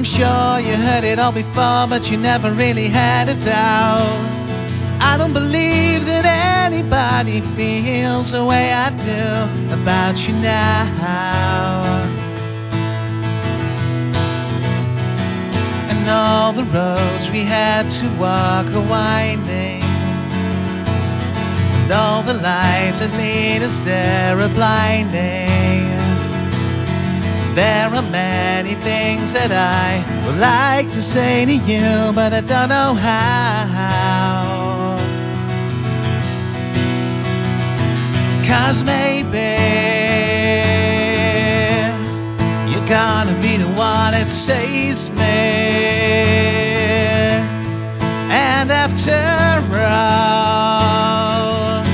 I'm sure you heard it all before, but you never really had it out. I don't believe that anybody feels the way I do about you now. And all the roads we had to walk are winding. And all the lights that lead us there are blinding. There are many things that I would like to say to you, but I don't know how. Cause maybe you're gonna be the one that saves me. And after all,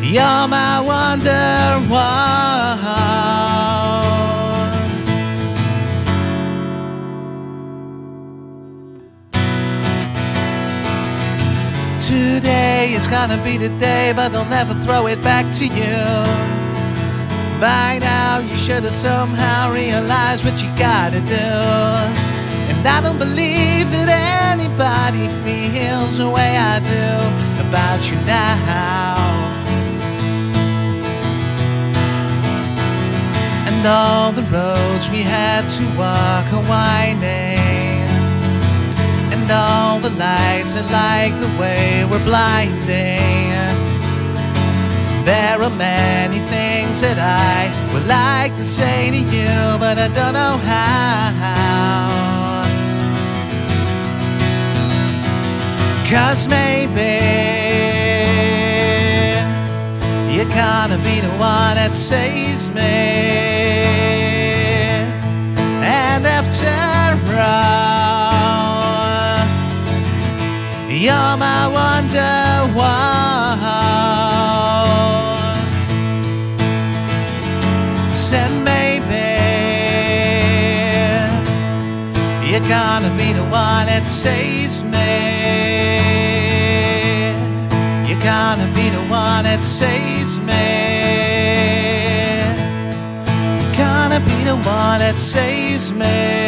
you're my wonder wall. Today is gonna be the day, but they'll never throw it back to you. By now, you should have somehow realized what you gotta do. And I don't believe that anybody feels the way I do about you now. And all the roads we had to walk are winding. And all the lights that like the way we're blinding. There are many things that I would like to say to you, but I don't know how. Cause maybe you're gonna be the one that saves me. You're my wonderwall. Said maybe you're gonna be the one that saves me. You're gonna be the one that saves me. You're gonna be the one that saves me.